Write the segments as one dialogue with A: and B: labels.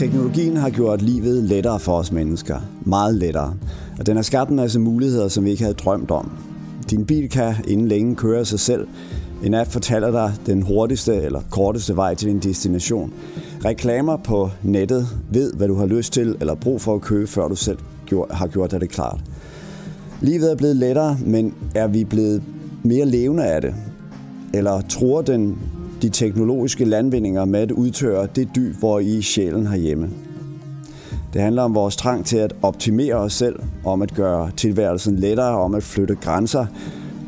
A: Teknologien har gjort livet lettere for os mennesker. Meget lettere. Og den har skabt en masse muligheder, som vi ikke havde drømt om. Din bil kan inden længe køre sig selv. En app fortæller dig den hurtigste eller korteste vej til din destination. Reklamer på nettet ved, hvad du har lyst til eller brug for at købe, før du selv har gjort dig det klart. Livet er blevet lettere, men er vi blevet mere levende af det? Eller tror den de teknologiske landvindinger med at udtørre det dyb, hvor i sjælen har hjemme? Det handler om vores trang til at optimere os selv, om at gøre tilværelsen lettere, om at flytte grænser,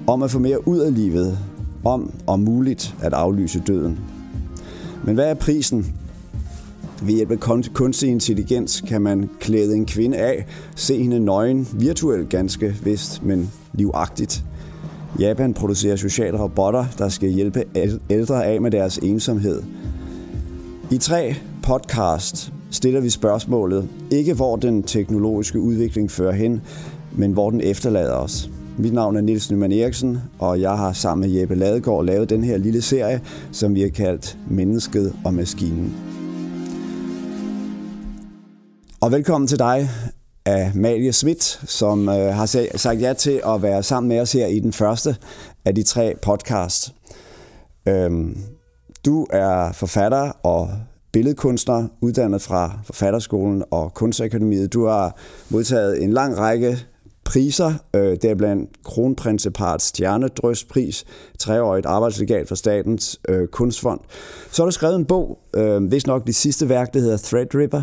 A: om at få mere ud af livet, om og muligt at aflyse døden. Men hvad er prisen? Ved hjælp af kunstig intelligens kan man klæde en kvinde af, se hende nøgen, virtuelt ganske vist, men livagtigt. Japan producerer sociale robotter, der skal hjælpe ældre af med deres ensomhed. I tre podcast stiller vi spørgsmålet, ikke hvor den teknologiske udvikling fører hen, men hvor den efterlader os. Mit navn er Nils Nyman Eriksen, og jeg har sammen med Jeppe Ladegaard lavet den her lille serie, som vi har kaldt Mennesket og Maskinen. Og velkommen til dig, af Malie Schmidt, som øh, har sagt ja til at være sammen med os her i den første af de tre podcasts. Øhm, du er forfatter og billedkunstner, uddannet fra Forfatterskolen og Kunstakademiet. Du har modtaget en lang række priser, øh, deriblandt Kronprinseparts Stjernedrøspris, treårigt arbejdslegat for Statens øh, Kunstfond. Så har du skrevet en bog, øh, hvis nok det sidste værk, det hedder Threadripper,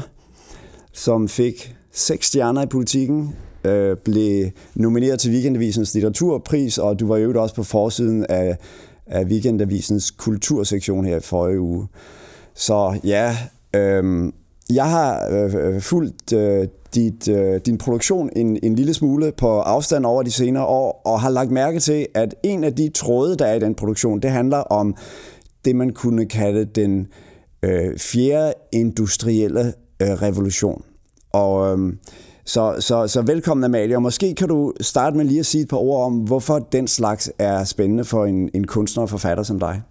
A: som fik seks stjerner i politikken, øh, blev nomineret til Weekendavisens litteraturpris, og du var jo også på forsiden af, af Weekendavisens kultursektion her i forrige uge. Så ja, øh, jeg har øh, fulgt øh, dit, øh, din produktion en, en lille smule på afstand over de senere år, og har lagt mærke til, at en af de tråde, der er i den produktion, det handler om det, man kunne kalde den øh, fjerde industrielle øh, revolution. Og øhm, så, så, så velkommen Amalie, og måske kan du starte med lige at sige et par ord om, hvorfor den slags er spændende for en, en kunstner og forfatter som dig.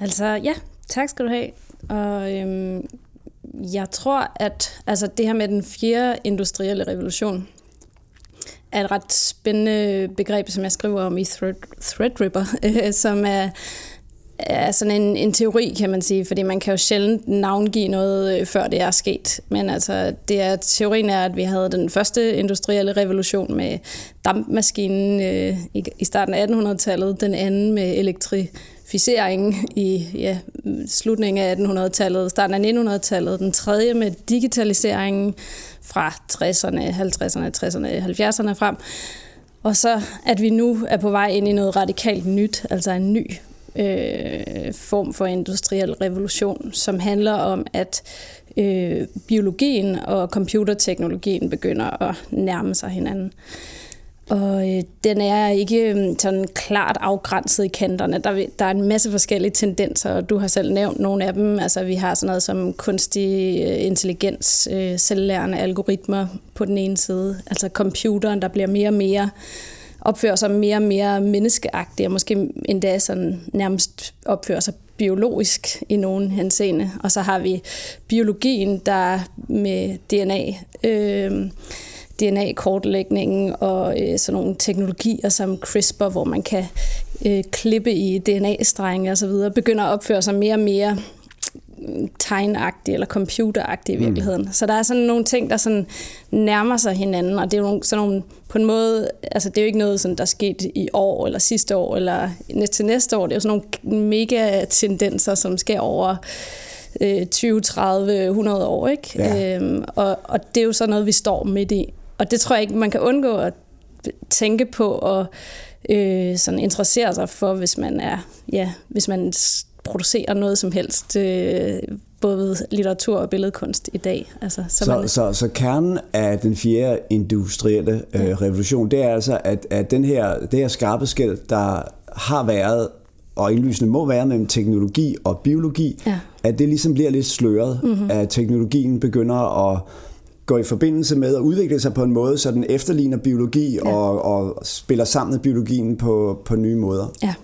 B: Altså ja, tak skal du have. Og øhm, jeg tror, at altså, det her med den fjerde industrielle revolution, er et ret spændende begreb, som jeg skriver om i Thread, Threadripper, øh, som er er sådan en, en teori, kan man sige, fordi man kan jo sjældent navngive noget, øh, før det er sket. Men altså, det er, teorien er, at vi havde den første industrielle revolution med dampmaskinen øh, i, i starten af 1800-tallet, den anden med elektrificering i ja, slutningen af 1800-tallet, starten af 1900-tallet, den tredje med digitaliseringen fra 60'erne, 50'erne, 60'erne, 70'erne frem. Og så at vi nu er på vej ind i noget radikalt nyt, altså en ny øh, form for industriel revolution, som handler om, at øh, biologien og computerteknologien begynder at nærme sig hinanden. Og øh, den er ikke øh, sådan klart afgrænset i kanterne. Der, der er en masse forskellige tendenser, og du har selv nævnt nogle af dem. Altså, vi har sådan noget som kunstig øh, intelligens, øh, selvlærende algoritmer på den ene side. Altså computeren, der bliver mere og mere opfører sig mere og mere menneskeagtigt, og måske endda sådan nærmest opfører sig biologisk i nogen henseende. Og så har vi biologien, der med DNA, øh, DNA-kortlægningen og øh, sådan nogle teknologier som CRISPR, hvor man kan øh, klippe i DNA-strenge osv., begynder at opføre sig mere og mere tegnagtig eller computeragtig i mm. virkeligheden. Mm. Så der er sådan nogle ting, der sådan nærmer sig hinanden, og det er jo nogle, sådan nogle, på en måde, altså det er jo ikke noget, sådan, der er sket i år, eller sidste år, eller til næste år. Det er jo sådan nogle mega tendenser, som sker over øh, 20, 30, 100 år, ikke? Ja. Øhm, og, og det er jo så noget, vi står midt i. Og det tror jeg ikke, man kan undgå at tænke på og øh, sådan interessere sig for, hvis man er, ja, hvis man producere noget som helst, øh, både litteratur og billedkunst i dag. Altså,
A: så, så, man... så, så kernen af den fjerde industrielle øh, ja. revolution, det er altså, at, at den her, det her skarpe skæld, der har været og indlysende må være mellem teknologi og biologi, ja. at det ligesom bliver lidt sløret, mm-hmm. at teknologien begynder at gå i forbindelse med at udvikle sig på en måde, så den efterligner biologi ja. og, og spiller sammen med biologien på, på nye måder.
B: Ja.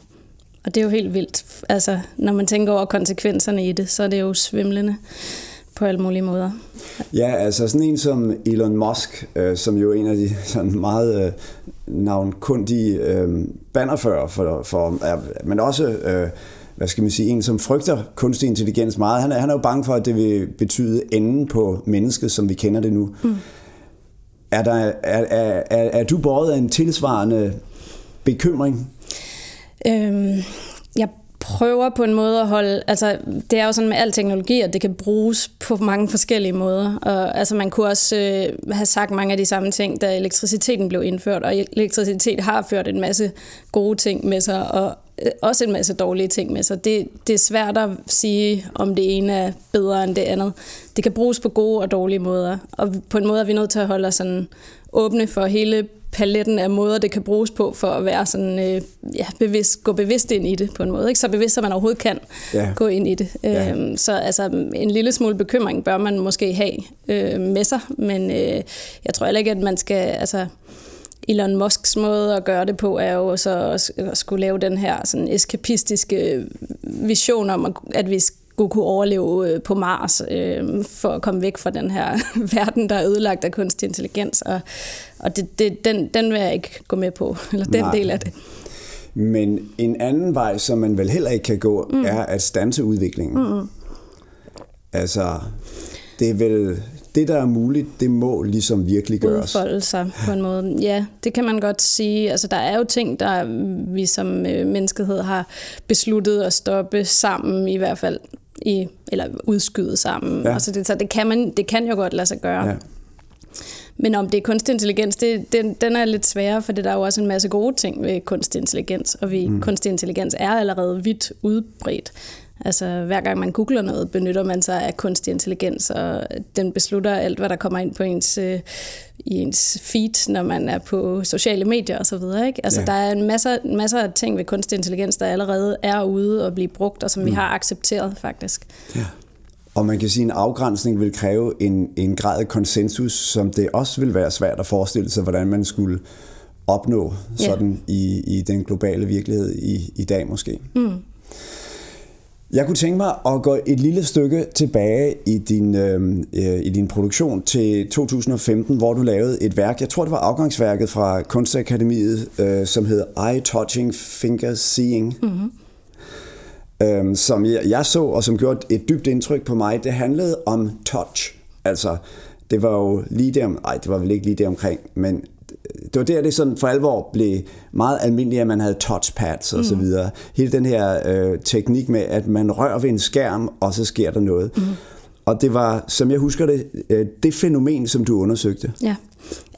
B: Og det er jo helt vildt. Altså, når man tænker over konsekvenserne i det, så er det jo svimlende. på alle mulige måder.
A: Ja, altså sådan en som Elon Musk, øh, som jo er en af de sådan meget øh, navnkundige øh, bannerfører for, for øh, men også øh, hvad skal man sige, en som frygter kunstig intelligens meget. Han er, han er jo bange for, at det vil betyde enden på mennesket, som vi kender det nu. Mm. Er, der, er, er, er, er du båret af en tilsvarende bekymring?
B: Øhm, jeg prøver på en måde at holde, altså det er jo sådan med al teknologi, at det kan bruges på mange forskellige måder. Og altså man kunne også øh, have sagt mange af de samme ting, da elektriciteten blev indført, og elektricitet har ført en masse gode ting med sig, og øh, også en masse dårlige ting med sig. Det, det er svært at sige, om det ene er bedre end det andet. Det kan bruges på gode og dårlige måder, og på en måde er vi nødt til at holde os sådan åbne for hele paletten af måder, det kan bruges på for at være sådan, øh, ja, bevidst, gå bevidst ind i det på en måde. Ikke? Så bevidst, som man overhovedet kan ja. gå ind i det. Ja. Øhm, så altså, en lille smule bekymring bør man måske have øh, med sig, men øh, jeg tror heller ikke, at man skal... Altså, Elon Musks måde at gøre det på er jo så at skulle lave den her sådan eskapistiske vision om, at vi skulle kunne overleve øh, på Mars øh, for at komme væk fra den her verden, der er ødelagt af kunstig intelligens. Og, og det, det, den, den vil jeg ikke gå med på, eller den Nej. del af det.
A: Men en anden vej, som man vel heller ikke kan gå, mm. er at stanse udviklingen. Mm. Altså, det er vel det, der er muligt, det må ligesom virkelig gøres.
B: Udfolde sig på en måde. Ja, det kan man godt sige. Altså, der er jo ting, der vi som øh, menneskehed har besluttet at stoppe sammen, i hvert fald i, eller udskyde sammen. Ja. Altså det, så det kan, man, det kan jo godt lade sig gøre. Ja. Men om det er kunstig intelligens, det, den, den er lidt sværere, for der er jo også en masse gode ting ved kunstig intelligens, og vi, mm. kunstig intelligens er allerede vidt udbredt. Altså hver gang man googler noget, benytter man sig af kunstig intelligens, og den beslutter alt, hvad der kommer ind på ens, øh, i ens feed, når man er på sociale medier osv. Ikke? Altså ja. der er en masse, masse af ting ved kunstig intelligens, der allerede er ude og blive brugt, og som mm. vi har accepteret faktisk. Ja.
A: Og man kan sige, at en afgrænsning vil kræve en, en grad af konsensus, som det også vil være svært at forestille sig, hvordan man skulle opnå sådan ja. i, i den globale virkelighed i, i dag måske. Mm. Jeg kunne tænke mig at gå et lille stykke tilbage i din, øh, øh i din produktion til 2015, hvor du lavede et værk, jeg tror det var afgangsværket fra Kunstakademiet, øh, som hedder Eye Touching Finger Seeing. Mm-hmm. Øh, som jeg, jeg så, og som gjorde et dybt indtryk på mig. Det handlede om touch. Altså, det var jo lige der, nej, det var vel ikke lige der omkring, men det var der, det sådan for alvor blev meget almindeligt, at man havde touchpads og mm. så videre. Hele den her øh, teknik med, at man rører ved en skærm, og så sker der noget. Mm. Og det var, som jeg husker det, øh, det fænomen, som du undersøgte.
B: Ja,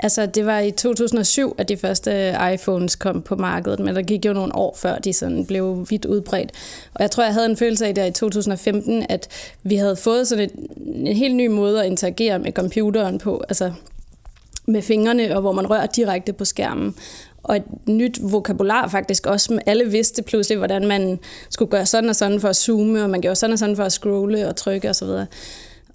B: altså det var i 2007, at de første iPhones kom på markedet, men der gik jo nogle år før, de sådan blev vidt udbredt. Og jeg tror, jeg havde en følelse af der i 2015, at vi havde fået sådan et, en helt ny måde at interagere med computeren på. Altså med fingrene, og hvor man rører direkte på skærmen. Og et nyt vokabular faktisk også. Alle vidste pludselig, hvordan man skulle gøre sådan og sådan for at zoome, og man gjorde sådan og sådan for at scrolle og trykke osv.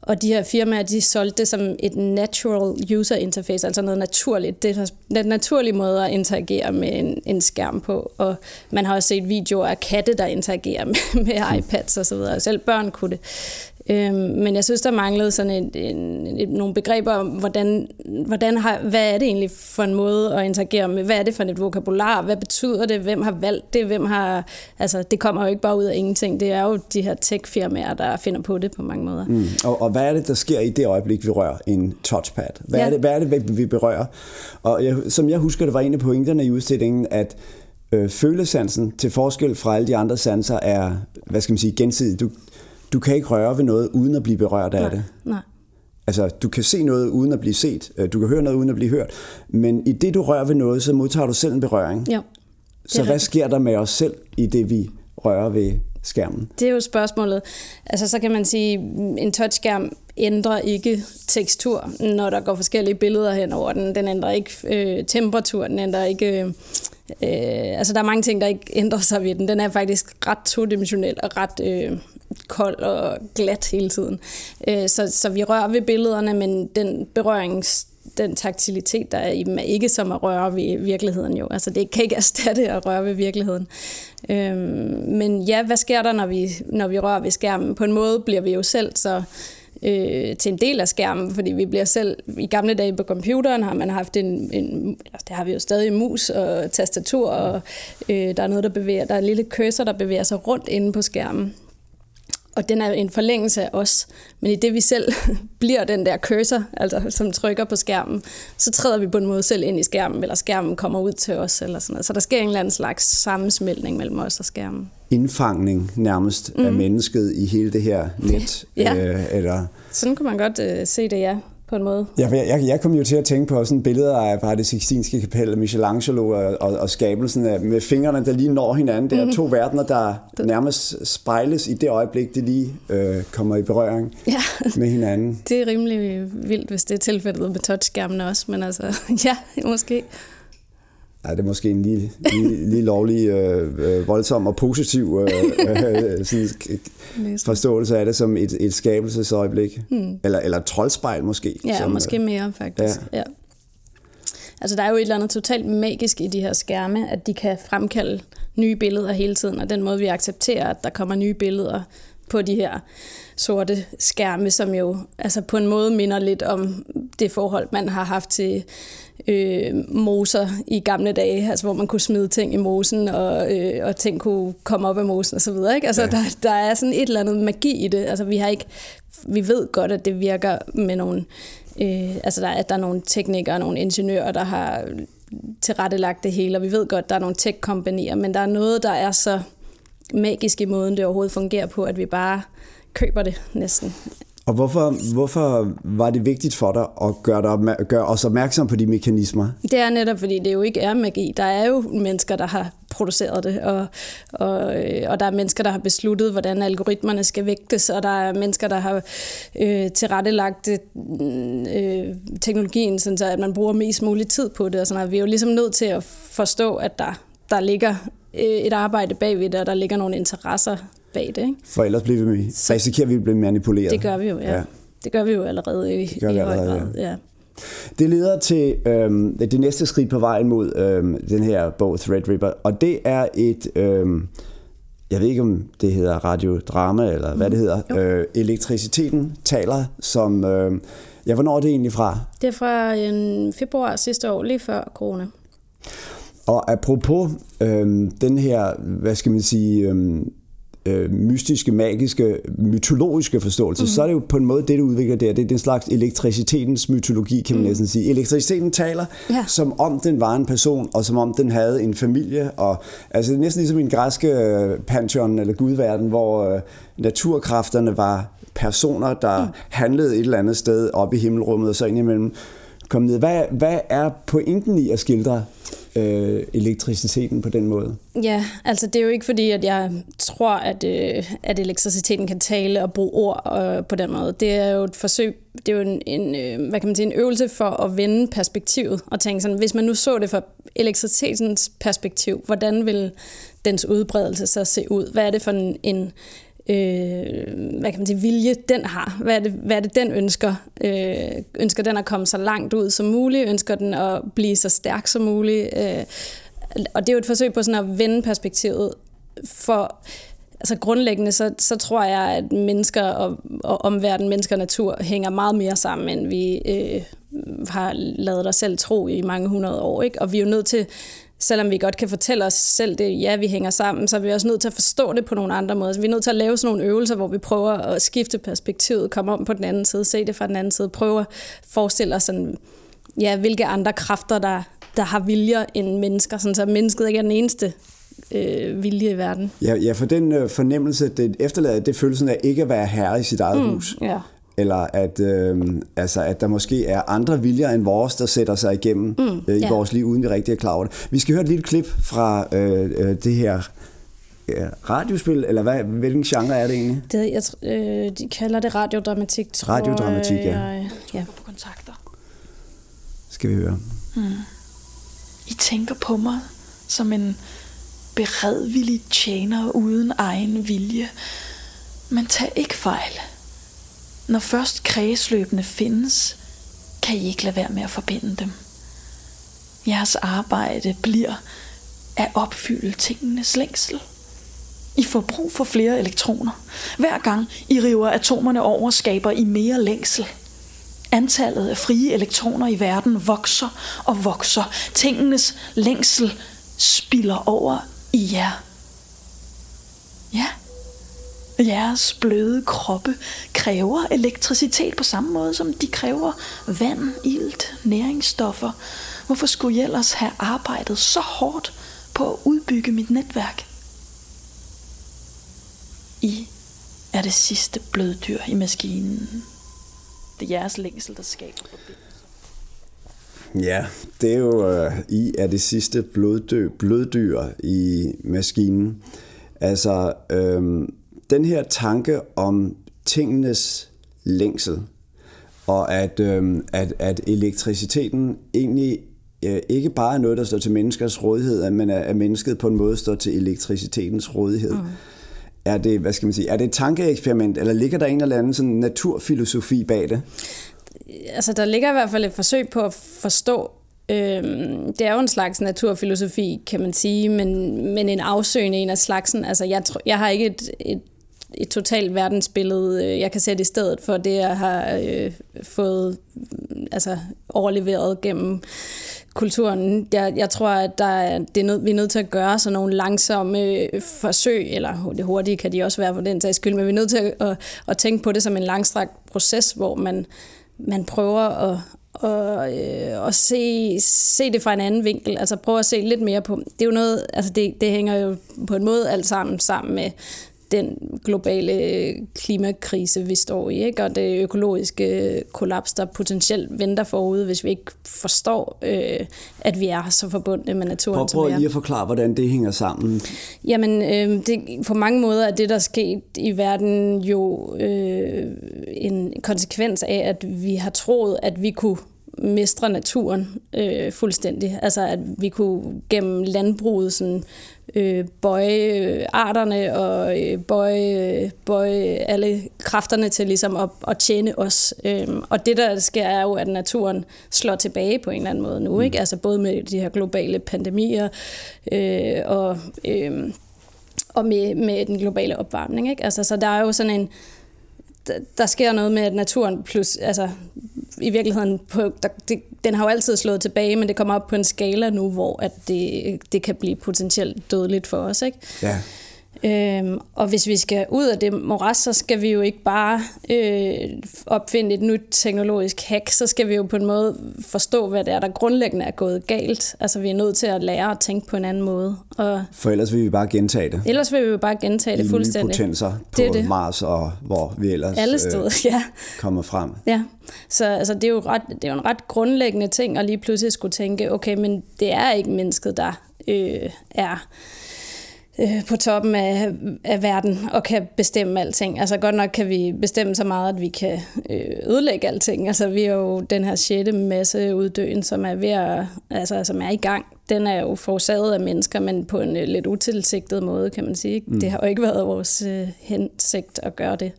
B: Og de her firmaer, de solgte det som et natural user interface, altså noget naturligt. Det er en naturlig måde at interagere med en, en skærm på. Og man har også set videoer af katte, der interagerer med, med iPads osv. Selv børn kunne det. Øhm, men jeg synes, der manglede sådan et, en, et, nogle begreber om, hvordan, hvordan har, hvad er det egentlig for en måde at interagere med? Hvad er det for et vokabular? Hvad betyder det? Hvem har valgt det? Hvem har, altså, det kommer jo ikke bare ud af ingenting. Det er jo de her tech-firmaer, der finder på det på mange måder. Mm.
A: Og, og hvad er det, der sker i det øjeblik, vi rører en touchpad? Hvad, ja. er, det, hvad er det, vi berører? Og jeg, som jeg husker, det var en af pointerne i udstillingen, at øh, følesansen til forskel fra alle de andre sanser er, hvad skal man sige, gensidig. Du, du kan ikke røre ved noget, uden at blive berørt af
B: nej,
A: det.
B: Nej.
A: Altså, du kan se noget uden at blive set. Øh, du kan høre noget uden at blive hørt. Men i det, du rører ved noget, så modtager du selv en berøring.
B: Ja.
A: Så hvad sker der med os selv i det, vi rører ved skærmen?
B: Det er jo spørgsmålet. Altså, så kan man sige, en touchskærm ændrer ikke tekstur, når der går forskellige billeder hen over den. Den ændrer ikke øh, temperatur, den ændrer ikke... Øh, øh, altså, der er mange ting, der ikke ændrer sig ved den. Den er faktisk ret todimensionel og ret... Øh, kold og glat hele tiden. Øh, så, så vi rører ved billederne, men den berørings den taktilitet, der er i dem, er ikke som at røre ved virkeligheden jo. Altså det kan ikke erstatte at røre ved virkeligheden. Øhm, men ja, hvad sker der, når vi, når vi rører ved skærmen? På en måde bliver vi jo selv så øh, til en del af skærmen, fordi vi bliver selv, i gamle dage på computeren har man haft en, en altså der har vi jo stadig mus og tastatur, og øh, der er noget, der bevæger, der er en lille cursor, der bevæger sig rundt inde på skærmen og den er en forlængelse af os. Men i det vi selv bliver den der cursor, altså som trykker på skærmen, så træder vi på en måde selv ind i skærmen, eller skærmen kommer ud til os. Eller sådan noget. Så der sker en eller anden slags sammensmeltning mellem os og skærmen.
A: Indfangning nærmest mm. af mhm. mennesket i hele det her net.
B: ja. øh, eller... Sådan kunne man godt øh, se det, ja på en måde.
A: Ja, jeg, jeg, jeg kom jo til at tænke på sådan billeder af bare det Sixtinske kapel, Michelangelo og, og, og skabelsen af, med fingrene, der lige når hinanden. Det er mm-hmm. to verdener, der nærmest spejles i det øjeblik, det lige øh, kommer i berøring ja. med hinanden.
B: Det er rimelig vildt, hvis det er tilfældet med touchskærmene også, men altså, ja, måske.
A: Ja, det er måske en lige, lige, lige lovlig øh, øh, voldsom og positiv øh, øh, sådan, forståelse af det som et, et skabelsesøjeblik. Hmm. Eller, eller et troldspejl måske.
B: Ja,
A: som,
B: måske mere faktisk. Ja. Ja. Altså, der er jo et eller andet totalt magisk i de her skærme, at de kan fremkalde nye billeder hele tiden, og den måde, vi accepterer, at der kommer nye billeder på de her sorte skærme, som jo altså på en måde minder lidt om det forhold, man har haft til øh, moser i gamle dage, altså hvor man kunne smide ting i mosen, og, øh, og ting kunne komme op af mosen osv. Altså, ja. der, der er sådan et eller andet magi i det. Altså, vi, har ikke, vi ved godt, at det virker med nogle... Øh, altså, der, at der er nogle teknikere og nogle ingeniører, der har tilrettelagt det hele, og vi ved godt, at der er nogle tech-kompanier, men der er noget, der er så magisk i måden, det overhovedet fungerer på, at vi bare køber det næsten.
A: Og hvorfor, hvorfor var det vigtigt for dig at gøre, dig, gøre os opmærksom på de mekanismer?
B: Det er netop, fordi det jo ikke er magi. Der er jo mennesker, der har produceret det, og, og, øh, og der er mennesker, der har besluttet, hvordan algoritmerne skal vægtes, og der er mennesker, der har øh, tilrettelagt øh, teknologien, så at man bruger mest mulig tid på det. Og sådan, Vi er jo ligesom nødt til at forstå, at der, der ligger et arbejde bagved det, og der ligger nogle interesser bag det. Ikke?
A: For ellers bliver vi, så risikerer vi at blive manipuleret.
B: Det gør vi jo, ja. ja. Det gør vi jo allerede i, det gør vi i allerede, høj grad. Ja. ja.
A: Det leder til øhm, det næste skridt på vejen mod øhm, den her bog Threadripper, og det er et, øhm, jeg ved ikke om det hedder radiodrama eller hvad det hedder, mm. øh, Elektriciteten taler, som, øh, ja, hvornår er det egentlig fra?
B: Det er fra en februar sidste år, lige før corona.
A: Og apropos øhm, den her, hvad skal man sige, øhm, øh, mystiske, magiske, mytologiske forståelse, mm. så er det jo på en måde det, du udvikler der. Det er den slags elektricitetens mytologi, kan man mm. næsten sige. Elektriciteten taler, ja. som om den var en person, og som om den havde en familie. Og, altså, det er næsten ligesom en græske øh, pantheon eller gudverden, hvor øh, naturkræfterne var personer, der mm. handlede et eller andet sted op i himmelrummet, og så indimellem kom ned. Hvad, hvad er pointen i at skildre øh, elektriciteten på den måde?
B: Ja, altså det er jo ikke fordi, at jeg tror, at, øh, at elektriciteten kan tale og bruge ord øh, på den måde. Det er jo et forsøg, det er jo en, en, øh, hvad kan man sige, en øvelse for at vende perspektivet og tænke sådan, hvis man nu så det fra elektricitetens perspektiv, hvordan vil dens udbredelse så se ud? Hvad er det for en, en øh, hvad kan man sige, vilje den har. Hvad er det, hvad er det den ønsker? Øh, ønsker den at komme så langt ud som muligt? Ønsker den at blive så stærk som muligt? Øh, og det er jo et forsøg på sådan at vende perspektivet. For altså grundlæggende, så, så tror jeg, at mennesker og, og omverden, mennesker og natur hænger meget mere sammen, end vi øh, har lavet os selv tro i mange hundrede år. Ikke? Og vi er jo nødt til selvom vi godt kan fortælle os selv det, ja, vi hænger sammen, så er vi også nødt til at forstå det på nogle andre måder. Så vi er nødt til at lave sådan nogle øvelser, hvor vi prøver at skifte perspektivet, komme om på den anden side, se det fra den anden side, prøve at forestille os sådan, ja, hvilke andre kræfter, der, der har viljer end mennesker, sådan så mennesket ikke er den eneste øh, vilje i verden.
A: Ja, ja for den øh, fornemmelse, det efterlader, det følelsen af ikke at være herre i sit eget mm, hus.
B: Ja
A: eller at, øh, altså, at der måske er andre viljer end vores, der sætter sig igennem mm, øh, i ja. vores liv, uden vi rigtig er klar over det. Vi skal høre et lille klip fra øh, øh, det her øh, radiospil, eller hvad, hvilken genre er det egentlig?
B: Det, jeg, øh, de kalder det radiodramatik, tror
A: Radiodramatik, ja.
B: Jeg, ja.
C: på kontakter.
A: Skal vi høre. Mm.
C: I tænker på mig som en beredvillig tjener uden egen vilje. Men tag ikke fejl. Når først kredsløbene findes, kan I ikke lade være med at forbinde dem. Jeres arbejde bliver at opfylde tingenes længsel. I får brug for flere elektroner. Hver gang I river atomerne over, skaber I mere længsel. Antallet af frie elektroner i verden vokser og vokser. Tingenes længsel spiller over i jer. Ja, jeres bløde kroppe kræver elektricitet på samme måde, som de kræver vand, ilt, næringsstoffer. Hvorfor skulle jeg ellers have arbejdet så hårdt på at udbygge mit netværk? I er det sidste bløddyr i maskinen. Det er jeres længsel, der skaber forbindelse.
A: Ja, det er jo, øh, I er det sidste bloddø, bløddyr i maskinen. Altså, øhm, den her tanke om tingenes længsel, og at, øhm, at, at elektriciteten egentlig øh, ikke bare er noget, der står til menneskers rådighed, men at mennesket på en måde står til elektricitetens rådighed. Mm. Er det, hvad skal man sige, er det et tankeeksperiment, eller ligger der en eller anden sådan naturfilosofi bag det?
B: Altså, der ligger i hvert fald et forsøg på at forstå Øhm, det er jo en slags naturfilosofi, kan man sige, men, men en afsøgende en af slagsen. Altså, jeg, tror, jeg har ikke et, et, et totalt verdensbillede, øh, jeg kan sætte i stedet for det, jeg har øh, fået mm, altså, overleveret gennem kulturen. Jeg, jeg tror, at der er, det er nød, vi er nødt til at gøre sådan nogle langsomme øh, forsøg, eller det hurtige kan de også være for den sags skyld, men vi er nødt til at, at, at tænke på det som en langstrakt proces, hvor man, man prøver at, og, øh, og se, se det fra en anden vinkel. Altså prøve at se lidt mere på. Det er jo noget, altså det, det hænger jo på en måde alt sammen sammen med den globale klimakrise, vi står i, ikke? og det økologiske kollaps, der potentielt venter forude, hvis vi ikke forstår, øh, at vi er så forbundne med naturen.
A: Prøv, prøv lige at forklare, hvordan det hænger sammen.
B: Jamen, øh, det, på mange måder er det, der er sket i verden, jo øh, en konsekvens af, at vi har troet, at vi kunne mestre naturen øh, fuldstændig. Altså at vi kunne gennem landbruget sådan, øh, bøje arterne og øh, bøje, bøje alle kræfterne til ligesom at, at tjene os. Øh, og det der sker er jo, at naturen slår tilbage på en eller anden måde nu. Ikke? Altså både med de her globale pandemier øh, og, øh, og med, med den globale opvarmning. Ikke? Altså, så der er jo sådan en der, sker noget med, at naturen plus, altså i virkeligheden, på, der, det, den har jo altid slået tilbage, men det kommer op på en skala nu, hvor at det, det kan blive potentielt dødeligt for os. Ikke?
A: Ja.
B: Øhm, og hvis vi skal ud af det moras, så skal vi jo ikke bare øh, opfinde et nyt teknologisk hack, så skal vi jo på en måde forstå, hvad det er, der grundlæggende er gået galt. Altså vi er nødt til at lære at tænke på en anden måde. Og
A: For ellers vil vi bare gentage det.
B: Ellers vil vi jo bare gentage det
A: I
B: fuldstændig.
A: nye potenser på
B: Det det.
A: Mars, og hvor vi ellers
B: Alle steder, øh. ja.
A: kommer frem.
B: Ja, så altså, det, er jo ret, det er jo en ret grundlæggende ting at lige pludselig skulle tænke, okay, men det er ikke mennesket, der øh, er øh, på toppen af, af verden og kan bestemme alting. Altså godt nok kan vi bestemme så meget, at vi kan øh, ødelægge alting. Altså vi er jo den her sjette masse uddøen, som er ved at, altså, som er i gang. Den er jo forårsaget af mennesker, men på en øh, lidt utilsigtet måde, kan man sige. Mm. Det har jo ikke været vores øh, hensigt at gøre det.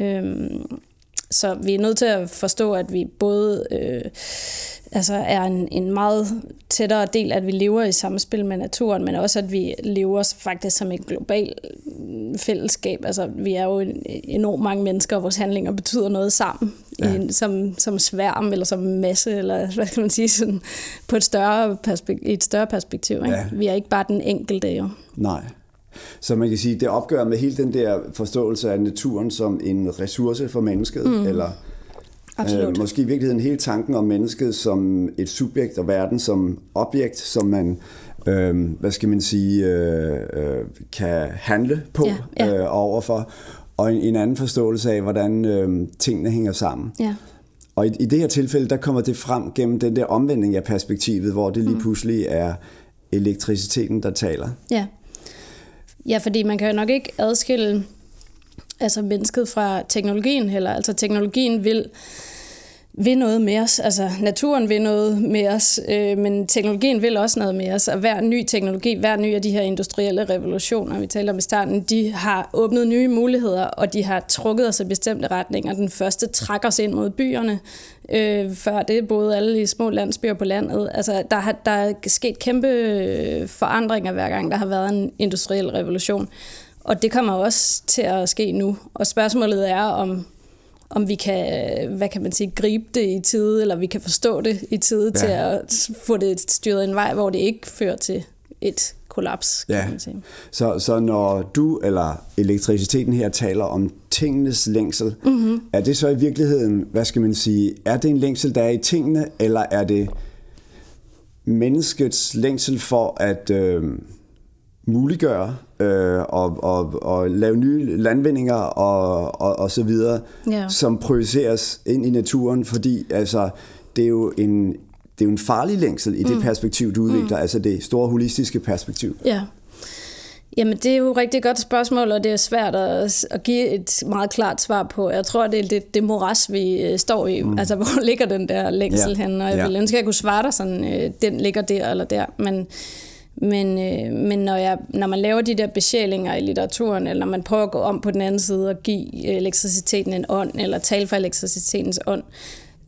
B: Øhm, så vi er nødt til at forstå, at vi både øh, altså er en, en meget tættere del, at vi lever i samspil med naturen, men også at vi lever faktisk som et globalt fællesskab. Altså vi er jo en, enormt mange mennesker, og vores handlinger betyder noget sammen, ja. i som, som sværm eller som masse, eller hvad kan man sige, sådan, på et større, perspekt- et større perspektiv. Ikke?
A: Ja.
B: Vi er ikke bare den enkelte jo.
A: Nej. Så man kan sige, det opgør med hele den der forståelse af naturen som en ressource for mennesket, mm. eller
B: Absolut.
A: øh, måske i virkeligheden hele tanken om mennesket som et subjekt og verden som objekt, som man øh, hvad skal man sige, øh, øh, kan handle på
B: Ja, ja.
A: Øh, overfor, og en, en anden forståelse af, hvordan øh, tingene hænger sammen.
B: Ja.
A: Og i, i det her tilfælde, der kommer det frem gennem den der omvending af perspektivet, hvor det
B: Mm.
A: lige pludselig er elektriciteten, der taler.
B: Ja ja, fordi man kan jo nok ikke adskille altså mennesket fra teknologien heller. Altså teknologien vil vil noget med os. Altså naturen vil noget med os, øh, men teknologien vil også noget med os. Og hver ny teknologi, hver ny af de her industrielle revolutioner, vi taler om i starten, de har åbnet nye muligheder, og de har trukket os i bestemte retninger. Den første trækker os ind mod byerne. Øh, før det boede alle i små landsbyer på landet. Altså, der, har, der er sket kæmpe øh, forandringer hver gang, der har været en industriel revolution. Og det kommer også til at ske nu. Og spørgsmålet er, om, om vi kan, hvad kan man sige, gribe det i tide, eller vi kan forstå det i tide ja. til at få det styret en vej, hvor det ikke fører til et kollaps, kan ja. man sige.
A: Så, så når du eller elektriciteten her taler om tingenes længsel, mm-hmm. er det så i virkeligheden, hvad skal man sige, er det en længsel, der er i tingene, eller er det menneskets længsel for at øh, muliggøre øh, og, og, og lave nye landvindinger og, og, og så videre, ja. som projiceres ind i naturen, fordi altså, det er jo en, det er jo en farlig længsel i det mm. perspektiv, du udvikler, mm. altså det store holistiske perspektiv.
B: Ja. Jamen, det er jo et rigtig godt spørgsmål, og det er svært at, at give et meget klart svar på. Jeg tror, det er det, det moras, vi øh, står i. Mm. Altså, hvor ligger den der længsel ja. hen? Og jeg ja. ville ønske, at jeg kunne svare dig sådan, øh, den ligger der eller der. Men, men, øh, men når, jeg, når man laver de der besjælinger i litteraturen, eller når man prøver at gå om på den anden side og give elektriciteten en ånd, eller tale for elektricitetens ånd,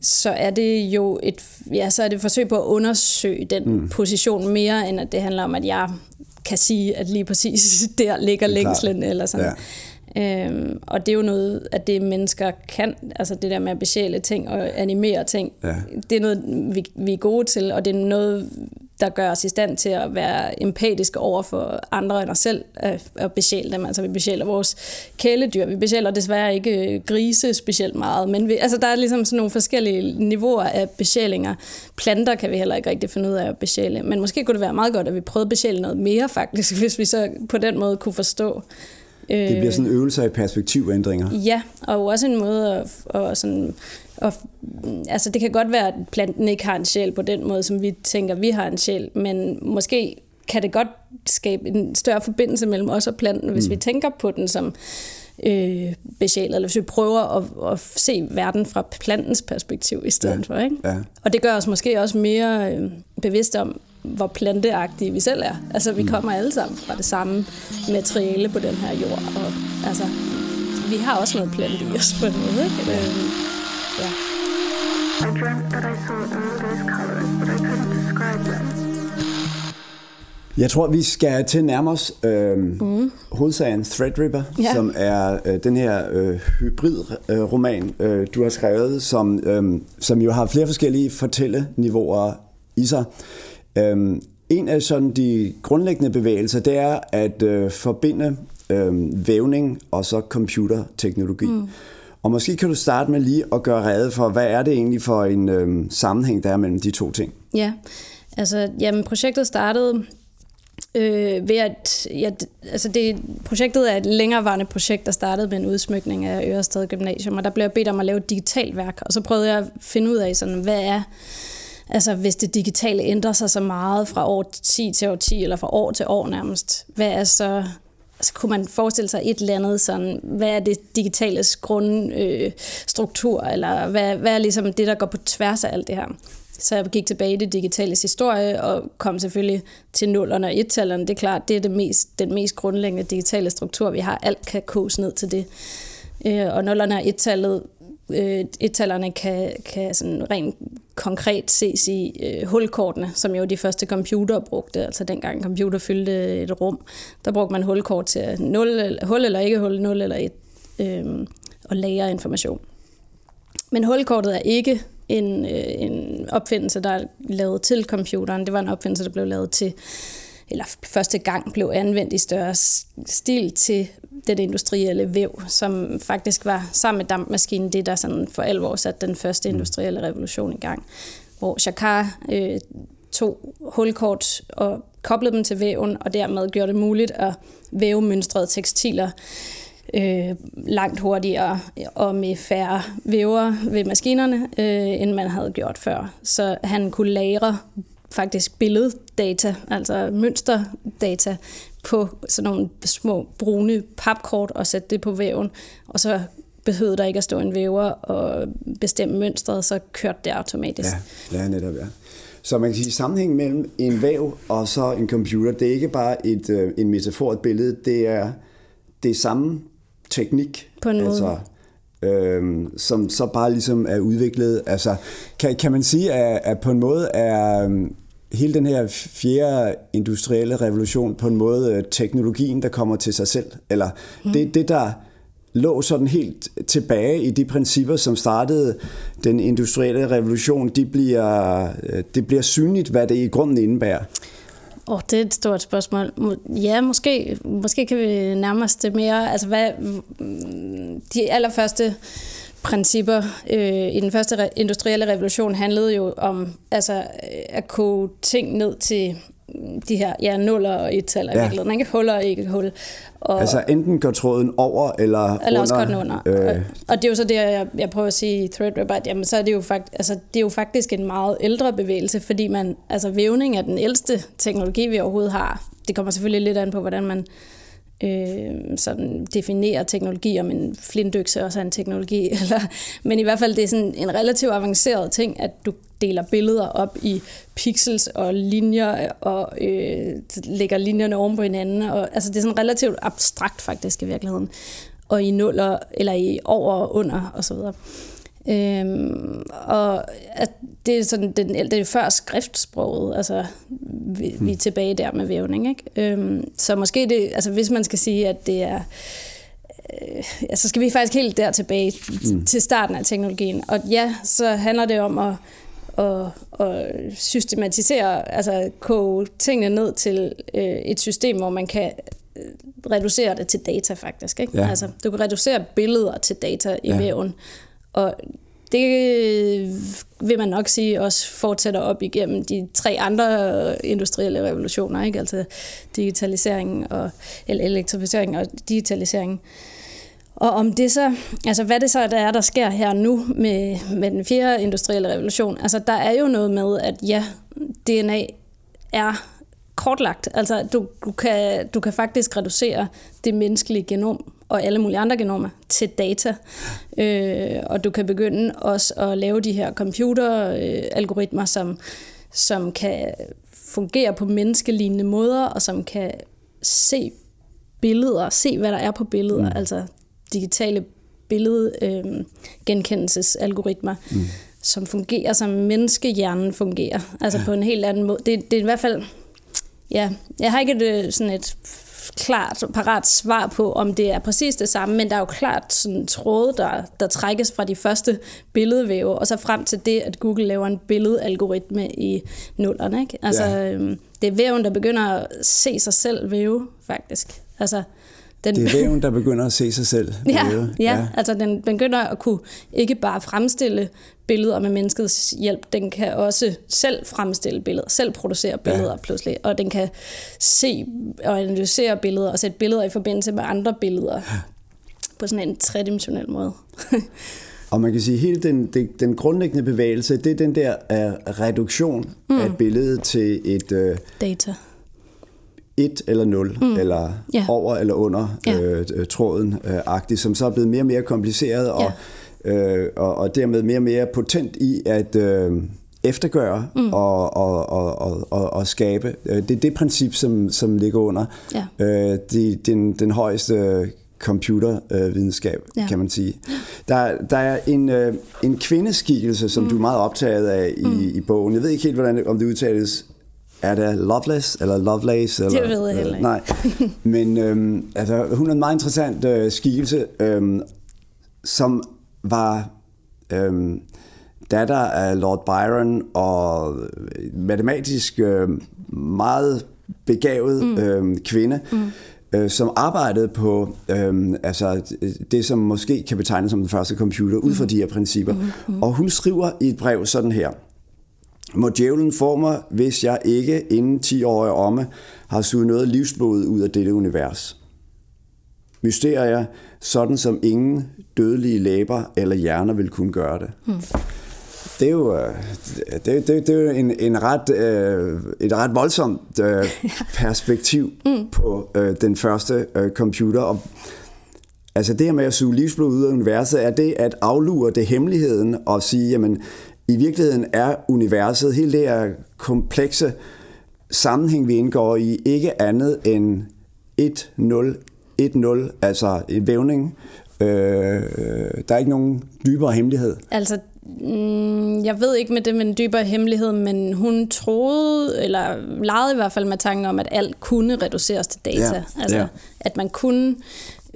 B: så er det jo et, ja, så er det et forsøg på at undersøge den mm. position mere, end at det handler om, at jeg kan sige, at lige præcis der ligger længslen, eller sådan. Ja. Øhm, og det er jo noget, at det mennesker kan, altså det der med at besjæle ting og animere ting, ja. det er noget, vi, vi er gode til, og det er noget, der gør os i stand til at være empatiske over for andre end os selv, at, at besjæle dem. Altså vi besjæler vores kæledyr, vi besjæler desværre ikke øh, grise specielt meget, men vi, altså, der er ligesom sådan nogle forskellige niveauer af besjælinger. Planter kan vi heller ikke rigtig finde ud af at besjæle, men måske kunne det være meget godt, at vi prøvede at besjæle noget mere faktisk, hvis vi så på den måde kunne forstå,
A: det bliver sådan øvelser i perspektivændringer.
B: Ja, og også en måde at, at sådan, at, altså det kan godt være, at planten ikke har en sjæl på den måde, som vi tænker, vi har en sjæl, men måske kan det godt skabe en større forbindelse mellem os og planten, hvis mm. vi tænker på den som øh, besjælet, eller hvis vi prøver at, at se verden fra plantens perspektiv i stedet ja. for. Ikke? Ja. Og det gør os måske også mere øh, bevidste om, hvor planteagtige vi selv er. Altså, vi mm. kommer alle sammen fra det samme materiale på den her jord, og altså, vi har også noget plante i os på en måde, ikke? Ja. Ja. I dreamt that I saw all those colors, but I couldn't describe them.
A: Jeg tror, vi skal til nærmere os øh, mm. hovedsagen Threadripper, ja. som er øh, den her øh, hybrid-roman, øh, du har skrevet, som, øh, som jo har flere forskellige fortælleniveauer i sig. Øhm, en af sådan de grundlæggende bevægelser, det er at øh, forbinde øh, vævning og så computerteknologi. Mm. Og måske kan du starte med lige at gøre rede for, hvad er det egentlig for en øh, sammenhæng, der er mellem de to ting?
B: Ja, altså jamen, projektet startede øh, ved at, ja, altså det, projektet er et længerevarende projekt, der startede med en udsmykning af Ørested Gymnasium, og der blev jeg bedt om at lave et digitalt værk, og så prøvede jeg at finde ud af, sådan, hvad er Altså hvis det digitale ændrer sig så meget fra år 10 til år 10, eller fra år til år nærmest, hvad er så så kunne man forestille sig et eller andet sådan, hvad er det digitales grundstruktur, øh, eller hvad, hvad er ligesom det, der går på tværs af alt det her? Så jeg gik tilbage i det digitale historie, og kom selvfølgelig til nullerne og et-tallerne. Det er klart, det er det mest, den mest grundlæggende digitale struktur, vi har. Alt kan kose ned til det. Øh, og nullerne og et-tallet øh, et-tallerne kan, kan sådan rent konkret ses i øh, hulkortene, som jo de første computere brugte. Altså dengang computer fyldte et rum, der brugte man hulkort til 0, hul eller ikke hul, 0 eller 1, øh, og lagre information. Men hulkortet er ikke en, øh, en opfindelse, der er lavet til computeren. Det var en opfindelse, der blev lavet til eller første gang blev anvendt i større stil til den industrielle væv, som faktisk var sammen med dampmaskinen det, der sådan for alvor satte den første mm. industrielle revolution i gang. Hvor Jacquard øh, tog hulkort og koblede dem til væven, og dermed gjorde det muligt at væve mønstrede tekstiler øh, langt hurtigere og med færre væver ved maskinerne, øh, end man havde gjort før. Så han kunne lagre faktisk billeddata, altså mønsterdata, på sådan nogle små brune papkort og sætte det på væven, og så behøvede der ikke at stå en væver og bestemme mønstret, så kørte det automatisk.
A: Ja, ja netop, ja. Så man kan sige, sammenhæng mellem en væv og så en computer, det er ikke bare et, øh, en metafor, et billede, det er det er samme teknik.
B: På en altså,
A: måde. Øhm, som så bare ligesom er udviklet. Altså, kan, kan man sige, at, at på en måde er, hele den her fjerde industrielle revolution på en måde øh, teknologien, der kommer til sig selv, eller mm. det, det der lå sådan helt tilbage i de principper, som startede den industrielle revolution, de bliver, øh, det bliver synligt, hvad det i grunden indebærer.
B: Oh, det er et stort spørgsmål. Ja, måske, måske kan vi nærme os det mere. Altså, hvad, de allerførste principper øh, i den første industrielle revolution handlede jo om altså, at koge ting ned til de her ja, nuller og et tal ja. virkelig. ikke? Huller og ikke hul.
A: Og, altså enten går tråden over eller,
B: eller
A: under.
B: den under. Øh. Og, og det er jo så det, jeg, jeg prøver at sige i Threadripper, at jamen, så er det, jo fakt, altså, det er jo faktisk en meget ældre bevægelse, fordi man, altså vævning er den ældste teknologi, vi overhovedet har. Det kommer selvfølgelig lidt an på, hvordan man øh, sådan definerer teknologi, om en også er en teknologi. Eller, men i hvert fald, det er sådan en relativt avanceret ting, at du deler billeder op i pixels og linjer, og øh, lægger linjerne oven på hinanden. Og, altså, det er sådan relativt abstrakt faktisk i virkeligheden. Og i nuller, eller i over og under, og så videre. Øhm, og at det er sådan den, det er før skriftsproget, altså vi, vi er tilbage der med vævning, ikke? Øhm, så måske det, altså hvis man skal sige, at det er øh, ja, så skal vi faktisk helt der tilbage mm. til starten af teknologien. Og ja, så handler det om at, at, at systematisere, altså koge tingene ned til øh, et system, hvor man kan øh, reducere det til data faktisk. Ikke? Ja. Altså, du kan reducere billeder til data i ja. væven, og det vil man nok sige også fortsætter op igennem de tre andre industrielle revolutioner, ikke? altså digitalisering og eller elektrificering og digitalisering. Og om det så, altså hvad det så der er, der sker her nu med, med den fjerde industrielle revolution, altså der er jo noget med, at ja, DNA er kortlagt. Altså du, du, kan, du kan faktisk reducere det menneskelige genom og alle mulige andre genomer til data. Øh, og du kan begynde også at lave de her computeralgoritmer, som, som kan fungere på menneskelignende måder, og som kan se billeder, se hvad der er på billeder, mm. altså digitale billedgenkendelsesalgoritmer, øh, mm. som fungerer som menneskehjernen fungerer, altså ja. på en helt anden måde. Det, det er i hvert fald, ja, jeg har ikke et, sådan et klart parat svar på, om det er præcis det samme, men der er jo klart sådan tråde, der, der trækkes fra de første billedvæve, og så frem til det, at Google laver en billedalgoritme i nullerne. Ikke? Altså, ja. øhm, det er væven, der begynder at se sig selv væve, faktisk. Altså,
A: den, det er væven, der begynder at se sig selv.
B: ja, ja, ja, altså den begynder at kunne ikke bare fremstille billeder med menneskets hjælp, den kan også selv fremstille billeder, selv producere billeder ja. pludselig, og den kan se og analysere billeder og sætte billeder i forbindelse med andre billeder ja. på sådan en tredimensionel måde.
A: Og man kan sige, at hele den, den, den grundlæggende bevægelse, det er den der uh, reduktion mm. af billedet til et... Uh,
B: Data
A: 1 eller 0, mm. eller yeah. over eller under yeah. øh, tråden, øh, agtigt, som så er blevet mere og mere kompliceret, og, yeah. øh, og, og dermed mere og mere potent i at øh, eftergøre mm. og, og, og, og, og, og skabe. Øh, det er det princip, som, som ligger under yeah. øh, de, den, den højeste computervidenskab, øh, ja. kan man sige. Der, der er en, øh, en kvindeskikkelse, som mm. du er meget optaget af i, mm. i bogen. Jeg ved ikke helt, hvordan, om det udtales er det Loveless eller Lovelace? Eller,
B: det ved jeg heller ikke.
A: Nej, men øhm, altså, hun er en meget interessant øh, skikkelse, øhm, som var øhm, datter af Lord Byron og matematisk øh, meget begavet mm. øh, kvinde, mm. øh, som arbejdede på øh, altså, det, som måske kan betegnes som den første computer, ud fra mm. de her principper. Mm. Mm. Og hun skriver i et brev sådan her. Må djævlen få mig, hvis jeg ikke inden 10 år er omme har suget noget livsblod ud af dette univers. Mysterier, sådan som ingen dødelige læber eller hjerner vil kunne gøre det. Hmm. Det er jo, øh, det, det, det er jo en, en ret, øh, et ret voldsomt øh, perspektiv mm. på øh, den første øh, computer. Og, altså det her med at suge livsblod ud af universet, er det at aflure det hemmeligheden og sige, jamen i virkeligheden er universet, hele det her komplekse sammenhæng, vi indgår i, ikke andet end 1-0, 1-0, altså en vævning. Øh, der er ikke nogen dybere hemmelighed.
B: Altså, Mm, jeg ved ikke med det med en dybere hemmelighed, men hun troede, eller legede i hvert fald med tanken om, at alt kunne reduceres til data.
A: Ja,
B: Altså,
A: ja.
B: at man kunne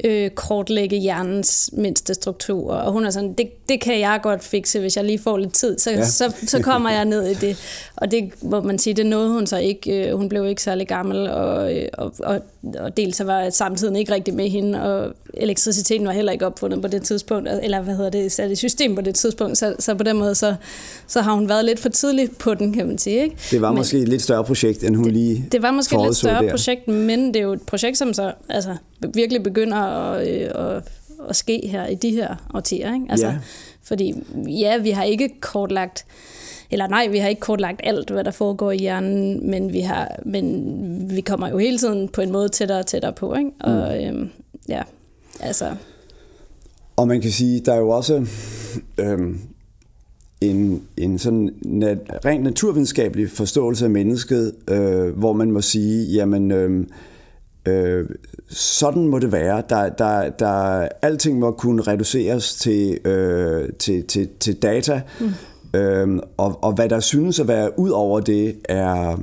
B: øh, kortlægge hjernens mindste strukturer. Og hun er sådan, det, det kan jeg godt fikse, hvis jeg lige får lidt tid. Så,
A: Ja.
B: så, så kommer jeg ned i det. Og det må man sige, det nåede hun så ikke. Øh, Hun blev ikke særlig gammel, og, øh, og, og, og dels så var samtiden ikke rigtig med hende, og elektriciteten var heller ikke opfundet på det tidspunkt, eller hvad hedder det, sat i system på det tidspunkt. Så, så på den måde, så, så har hun været lidt for tidligt på den, kan man sige. Ikke?
A: Det var
B: Men-
A: måske et lidt større projekt, end hun lige
B: det var måske et lidt større
A: der.
B: projekt, men det er jo et projekt, som så altså, virkelig begynder at, øh, at, at ske her i de her årtier. Ikke? Altså,
A: Ja.
B: Fordi ja, vi har ikke kortlagt, eller nej, vi har ikke kortlagt alt, hvad der foregår i hjernen, men vi, har, men vi kommer jo hele tiden på en måde tættere og tættere på. Ikke? Og
A: Mm.
B: øhm, ja, altså,
A: Og man kan sige, der er jo også øhm, en, en sådan nat, rent naturvidenskabelig forståelse af mennesket, øh, hvor man må sige, jamen, øh, øh, sådan må det være. Der, der, der, alting må kunne reduceres til, øh, til, til, til data, mm. øh, og, og hvad der synes at være ud over det, er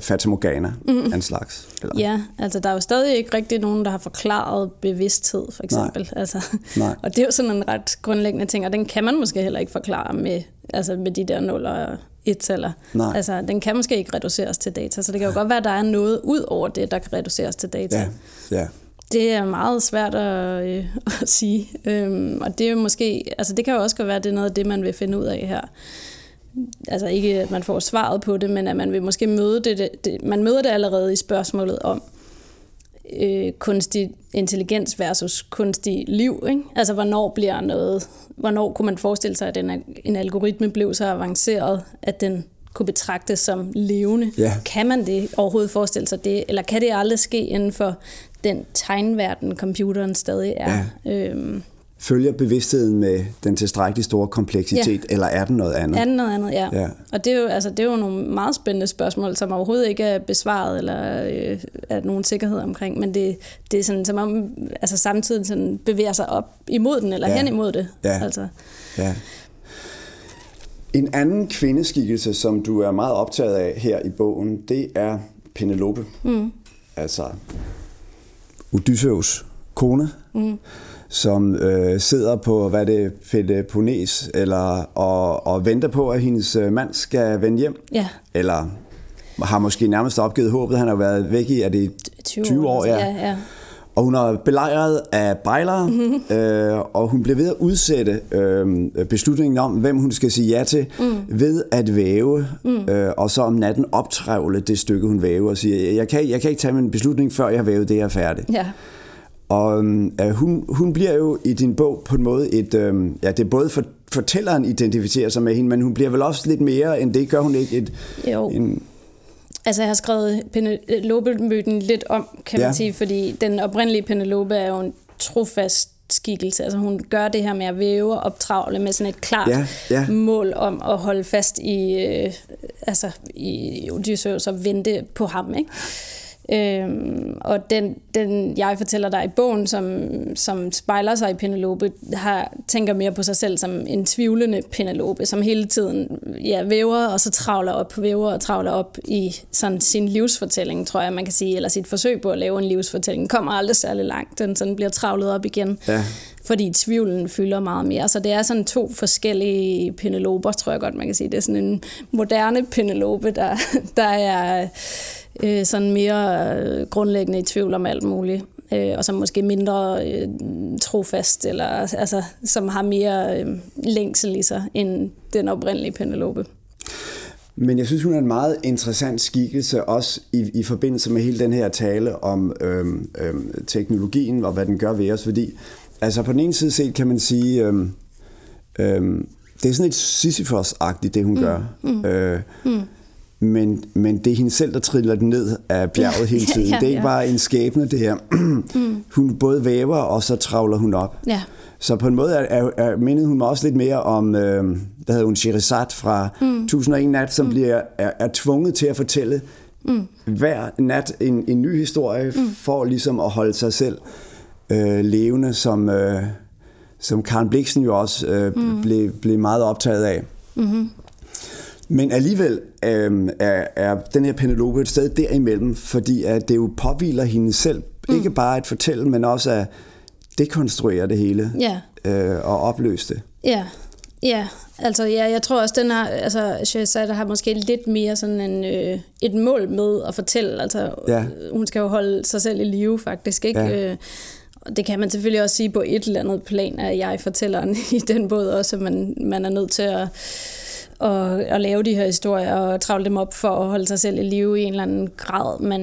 A: fatamorgana mm. en slags. Eller?
B: ja, altså der er jo stadig ikke rigtig nogen, der har forklaret bevidsthed, for eksempel. Nej. Altså,
A: Nej.
B: Og det er jo sådan en ret grundlæggende ting, og den kan man måske heller ikke forklare med, altså med de der 0 og 1 eller
A: Nej.
B: Altså, den kan måske ikke reduceres til data, så det kan jo godt være, at der er noget ud over det, der kan reduceres til data.
A: Ja, ja.
B: Det er meget svært at, øh, at sige, øhm, og det er jo måske, altså det kan jo også godt være, at det er noget af det, man vil finde ud af her. Altså ikke, at man får svaret på det, men at man vil måske møde det, det, det man møder det allerede i spørgsmålet om øh, kunstig intelligens versus kunstig liv. Ikke? Altså hvornår bliver noget, hvornår kunne man forestille sig, at en, en algoritme blev så avanceret, at den kunne betragtes som levende.
A: Ja.
B: Kan man det overhovedet forestille sig det, eller kan det aldrig ske inden for den tegnverden, computeren stadig er? Ja. Øhm,
A: Følger bevidstheden med den tilstrækkeligt store kompleksitet, ja. eller er den noget andet?
B: er det noget andet, ja.
A: Ja.
B: Og det er, jo, altså, det er jo nogle meget spændende spørgsmål, som overhovedet ikke er besvaret, eller øh, er nogen sikkerhed omkring, men det, det er sådan, som om altså, samtidig sådan bevæger sig op imod den, eller
A: ja.
B: hen imod det.
A: Ja.
B: Altså,
A: Ja. En anden kvindeskikkelse, som du er meget optaget af her i bogen, det er Penelope. Mm. Altså Odysseus kone, mm. Som øh, sidder på, hvad det, Peloponnes, eller, og, og venter på, at hendes øh, mand skal vende hjem.
B: ja,
A: Eller har måske nærmest opgivet håbet. Han har været væk i, er det
B: 20,
A: 20 år?
B: ja.
A: Ja.
B: ja, ja.
A: Og hun er belejret af bejlere, mm-hmm. øh, og hun bliver ved at udsætte øh, beslutningen om, hvem hun skal sige ja til, mm. ved at væve, mm. øh, og så om natten optrævle det stykke, hun væver, og siger, jeg kan, jeg kan ikke tage min beslutning, før jeg har vævet det, jeg er færdig.
B: ja.
A: Og øh, hun, hun bliver jo i din bog på en måde et, øh, ja, det er både for, fortælleren identificerer sig med hende, men hun bliver vel også lidt mere end det, gør hun ikke? Et,
B: Jo.
A: en,
B: Altså, jeg har skrevet Penelope-myten lidt om, kan
A: Ja.
B: man sige, fordi den oprindelige Penelope er jo en trofast skikkelse. Altså, hun gør det her med at væve og optravle med sådan et klart
A: Ja, ja.
B: mål om at holde fast i, øh, altså, i Odysseus og vente på ham, ikke? Øhm, og den, den, jeg fortæller dig i bogen, som, som spejler sig i Penelope, har, tænker mere på sig selv som en tvivlende Penelope, som hele tiden ja, væver og så travler op, væver og travler op i sådan sin livsfortælling, tror jeg, man kan sige, eller sit forsøg på at lave en livsfortælling, kommer aldrig særlig langt. Den sådan bliver travlet op igen
A: Ja.
B: fordi tvivlen fylder meget mere. Så det er sådan to forskellige Peneloper, tror jeg godt, man kan sige. Det er sådan en moderne Penelope, der, der er øh, sådan mere øh, grundlæggende i tvivl om alt muligt. Øh, og som måske mindre øh, trofast, eller altså, som har mere øh, længsel i sig, end den oprindelige Penelope.
A: Men jeg synes, hun er en meget interessant skikkelse, også i, i forbindelse med hele den her tale om øhm, øhm, teknologien og hvad den gør ved os. Fordi altså på den ene side set kan man sige, øhm, øhm, det er sådan lidt Sisyphos-agtigt, det hun mm. gør. Mm. Øh, mm. Men, men det er hende selv, der triller den ned af bjerget hele
B: Ja,
A: tiden.
B: ja,
A: det er ikke
B: ja.
A: bare en skæbne, det her. mm. Hun både væver, og så travler hun op.
B: Ja.
A: Så på en måde er, er, er, mindede hun mig også lidt mere om, øh, hvad hedder hun, Sherazade fra mm. 1001 Nat, som mm. bliver, er, er tvunget til at fortælle mm. hver nat en, en ny historie, mm. for ligesom at holde sig selv øh, levende som, øh, som Karen Bliksen jo også øh, mm. blev, blev meget optaget af. Mm-hmm. Men alligevel øh, er, er den her Penelope et sted derimellem, fordi at det jo påviler hende selv, mm. ikke bare at fortælle, men også at dekonstruere det hele
B: Ja.
A: øh, og opløse det.
B: Ja, ja. Altså, ja, jeg tror også, den har, altså, Shahzada har måske lidt mere sådan en, øh, et mål med at fortælle. Altså,
A: Ja.
B: hun skal jo holde sig selv i live, faktisk, ikke?
A: Ja.
B: Øh, og det kan man selvfølgelig også sige på et eller andet plan, at jeg fortælleren i den båd også, at man, man er nødt til at, at, at lave de her historier og travle dem op for at holde sig selv i live i en eller anden grad. Men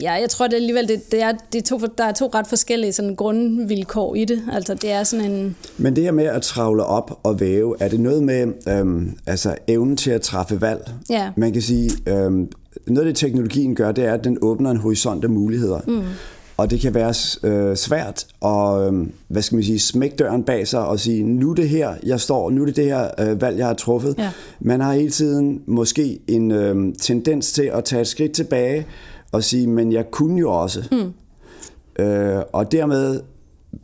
B: ja, jeg tror det alligevel, det, det er, det er to, der er to ret forskellige sådan grundvilkår i det. Altså det er sådan en...
A: Men det her med at travle op og væve, er det noget med øhm, altså evnen til at træffe valg?
B: Ja.
A: Man kan sige, øhm, noget af det teknologien gør, det er, at den åbner en horisont af muligheder. Mm. Og det kan være øh, svært at, øh, hvad skal man sige, smække døren bag sig og sige, nu er det her, jeg står, nu er det det her øh, valg, jeg har truffet.
B: Ja.
A: Man har hele tiden måske en øh, tendens til at tage et skridt tilbage og sige, men jeg kunne jo også. Mm. Øh, og dermed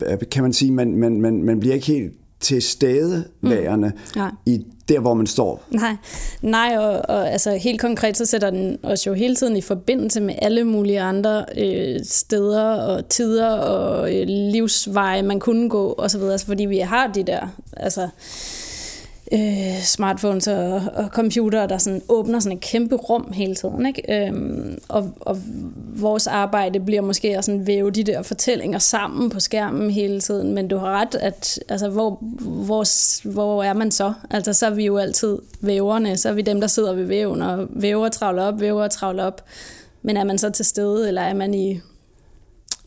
A: øh, kan man sige, man, man, man, man bliver ikke helt til stedeværende mm.
B: Nej.
A: i der, hvor man står.
B: Nej, nej og, og altså, helt konkret så sætter den os jo hele tiden i forbindelse med alle mulige andre øh, steder og tider og øh, livsveje, man kunne gå osv., altså, fordi vi har de der altså, øh, smartphones og, og computere, der sådan åbner sådan et kæmpe rum hele tiden. Ikke? Øhm, og, og vores arbejde bliver måske at sådan væve de der fortællinger sammen på skærmen hele tiden, men du har ret, at altså, hvor, hvor, hvor er man så? Altså, så er vi jo altid væverne, så er vi dem, der sidder ved væven, og væver travler op, væver travler op. Men er man så til stede, eller er man i,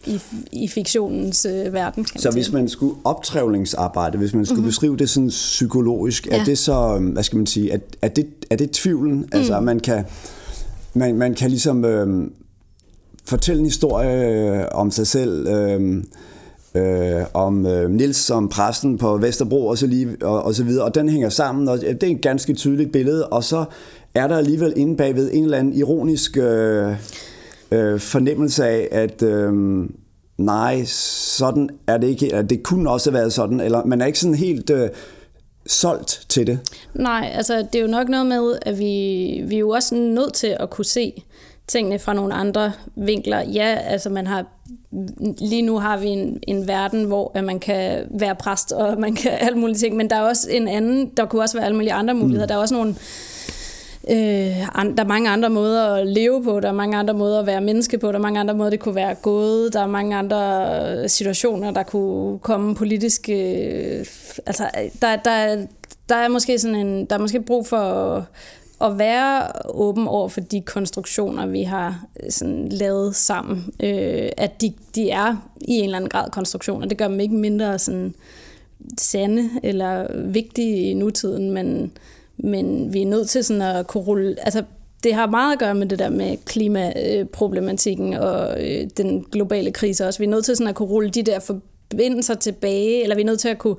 B: i, i fiktionens øh, verden?
A: Så hvis man skulle optrævlingsarbejde, hvis man skulle mm-hmm. beskrive det sådan psykologisk, ja. Er det så, hvad skal man sige, er, er, det, er det tvivlen? Mm. Altså, man kan, man, man kan ligesom øh, fortælle en historie øh, om sig selv, øh, øh, om øh, Nils som præsten på Vesterbro og så, lige, og, og så videre, og den hænger sammen, og det er et ganske tydeligt billede, og så er der alligevel inde bagved en eller anden ironisk øh, øh, fornemmelse af, at øh, nej, sådan er det ikke, det kunne også have været sådan, eller man er ikke sådan helt øh, solgt til det.
B: Nej, altså det er jo nok noget med, at vi, vi er jo også nødt til at kunne se tingene fra nogle andre vinkler. Ja, altså man har lige nu har vi en, en verden, hvor at man kan være præst, og man kan alle mulige ting, men der er også en anden, der kunne også være alle mulige andre muligheder. Mm. Der er også nogle Øh, der er mange andre måder at leve på, der er mange andre måder at være menneske på, der er mange andre måder, det kunne være gået, der er mange andre situationer, der kunne komme politisk. Øh, altså, øh, der, der, der er måske sådan en, der er måske brug for at, at være åben over for de konstruktioner, vi har øh, sådan lavet sammen. Øh, at de, de er i en eller anden grad konstruktioner. Det gør dem ikke mindre sådan sande eller vigtige i nutiden, men, men vi er nødt til sådan at kunne rulle... Altså, det har meget at gøre med det der med klimaproblematikken og øh, den globale krise også. Vi er nødt til sådan at kunne rulle de der forbindelser tilbage, eller vi er nødt til at kunne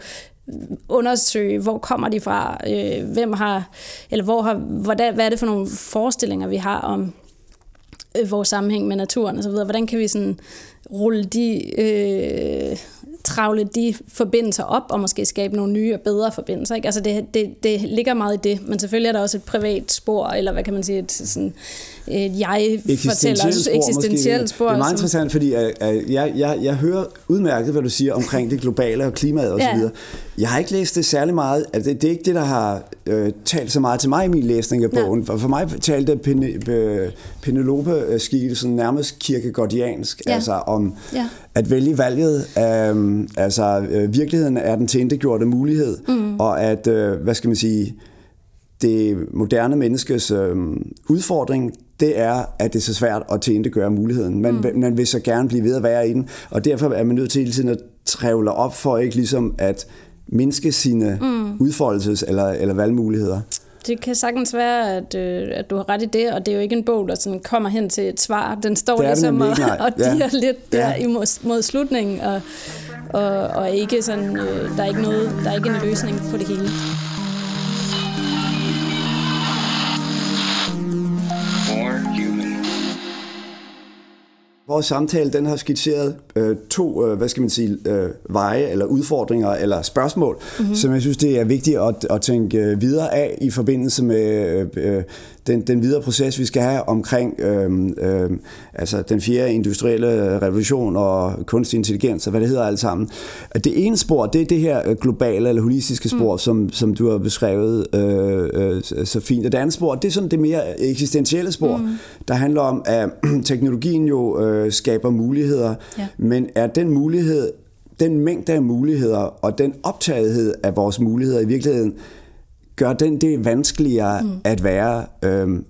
B: undersøge, hvor kommer de fra, øh, hvem har, eller hvor har, hvordan, hvad er det for nogle forestillinger, vi har om øh, vores sammenhæng med naturen osv. Hvordan kan vi sådan rulle de, øh, travle de forbindelser op, og måske skabe nogle nye og bedre forbindelser. Ikke? Altså det, det, det ligger meget i det, men selvfølgelig er der også et privat spor, eller hvad kan man sige, et, sådan, et jeg fortæller eksistentielt spor.
A: Det er meget
B: som-
A: interessant, fordi uh, uh, jeg, jeg, jeg hører udmærket, hvad du siger omkring det globale og klimaet og så
B: Ja.
A: videre. Jeg har ikke læst det særlig meget. Altså, det, det er ikke det, der har uh, talt så meget til mig i min læsning af
B: Nej.
A: bogen. For, for mig talte Pen, uh, Penelope-skikkelsen nærmest kirkegårdiansk,
B: Ja.
A: altså om
B: Ja.
A: At vælge valget. Um, altså, uh, virkeligheden er den tilintetgjorte mulighed, mm. og at, uh, hvad skal man sige, det moderne menneskes øh, udfordring, det er, at det er så svært at tilintetgøre muligheden. Man, mm. man vil så gerne blive ved at være i den, og derfor er man nødt til hele tiden at trævle op for ikke ligesom at mindske sine mm. udfoldelses- eller, eller valgmuligheder.
B: Det kan sagtens være, at, øh, at du har ret i det, og det er jo ikke en bog, der sådan kommer hen til et svar. Den står
A: Det
B: ligesom
A: nemlig
B: og,
A: nej.
B: og
A: Ja.
B: diger lidt der
A: Ja.
B: imod, mod slutningen, og, og, og ikke sådan, øh, der, er ikke noget, der er ikke en løsning på det hele.
A: Vores samtale den har skitseret øh, to, øh, hvad skal man sige, øh, veje eller udfordringer eller spørgsmål, mm-hmm. som jeg synes, det er vigtigt at, at tænke øh, videre af i forbindelse med øh, den, den videre proces, vi skal have omkring øh, øh, altså den fjerde industrielle revolution og kunstig intelligens og hvad det hedder alt sammen. Det ene spor, det er det her globale eller holistiske spor, mm. som, som du har beskrevet øh, øh, så fint. Og det andet spor, det er sådan det mere eksistentielle spor, mm. der handler om, at teknologien jo øh, skaber muligheder, ja. men er den mulighed, den mængde af muligheder og den optagethed af vores muligheder i virkeligheden, gør den det vanskeligere mm. at være øh,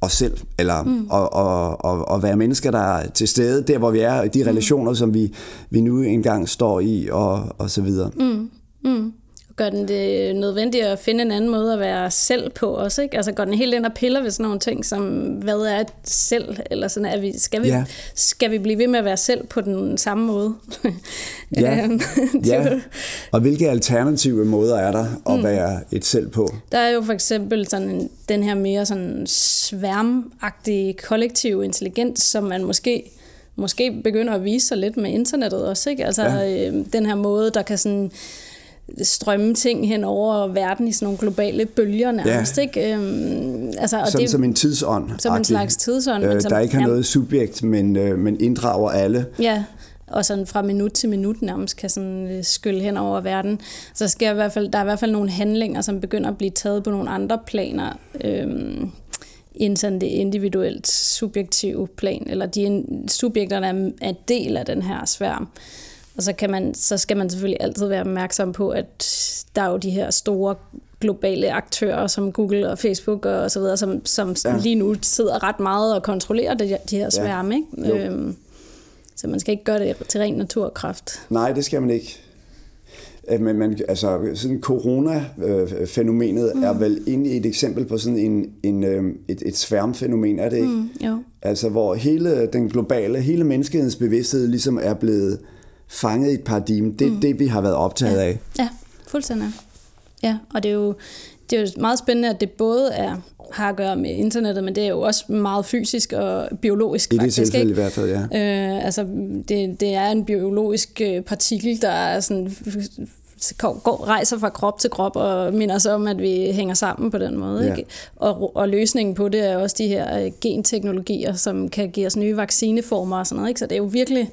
A: os selv, eller mm. og, og, og, og være mennesker, der er til stede der, hvor vi er, i de mm. relationer, mm. som vi, vi nu engang står i, og, og så videre. Mm.
B: Mm gør den det nødvendigt at finde en anden måde at være selv på også, ikke? Altså går den helt ind og piller ved sådan nogle ting, som hvad er et selv, eller sådan, er vi, skal, vi, ja. skal vi blive ved med at være selv på den samme måde?
A: ja. Ja, og hvilke alternative måder er der at mm. være et selv på?
B: Der er jo for eksempel sådan den her mere sådan sværmagtige kollektiv intelligens, som man måske måske begynder at vise sig lidt med internettet også, ikke? Altså ja. øh, den her måde, der kan sådan strømme ting hen over verden i sådan nogle globale bølger nærmest. Ja. Ikke? Øhm,
A: altså, og som, det, som en tidsånd.
B: Som en slags tidsånd.
A: Øh,
B: men
A: som, der ikke har noget subjekt, men, øh, men inddrager alle.
B: Ja, og sådan fra minut til minut nærmest kan sådan øh, skylle hen over verden. Så sker i hvert fald, der er i hvert fald nogle handlinger, som begynder at blive taget på nogle andre planer, øhm, end sådan det individuelt subjektive plan, eller de subjekter, der er en del af den her sværm. Og så, kan man, så skal man selvfølgelig altid være opmærksom på, at der er jo de her store globale aktører som Google og Facebook og så videre, som, som ja. lige nu sidder ret meget og kontrollerer de, de her sværme. Ja. Ikke? Øhm, så man skal ikke gøre det til ren naturkraft.
A: Nej, det skal man ikke. Øh, men man, altså, sådan corona-fænomenet mm. er vel egentlig et eksempel på sådan en, en, øh, et, et sværmfænomen, er det ikke? Mm, jo. Altså, hvor hele den globale, hele menneskehedens bevidsthed ligesom er blevet fanget i et paradigme. Det er mm. det, vi har været optaget
B: ja.
A: af.
B: Ja, fuldstændig. Ja, og det er jo, det er jo meget spændende, at det både er, har at gøre med internettet, men det er jo også meget fysisk og biologisk.
A: I det faktisk, tilfælde ikke? i hvert fald, ja.
B: Øh, altså, det, det er en biologisk øh, partikel, der er sådan går, rejser fra krop til krop og minder sig om, at vi hænger sammen på den måde. Ja. Ikke? Og, og løsningen på det er også de her øh, genteknologier, som kan give os nye vaccineformer og sådan noget. Ikke? Så det er jo virkelig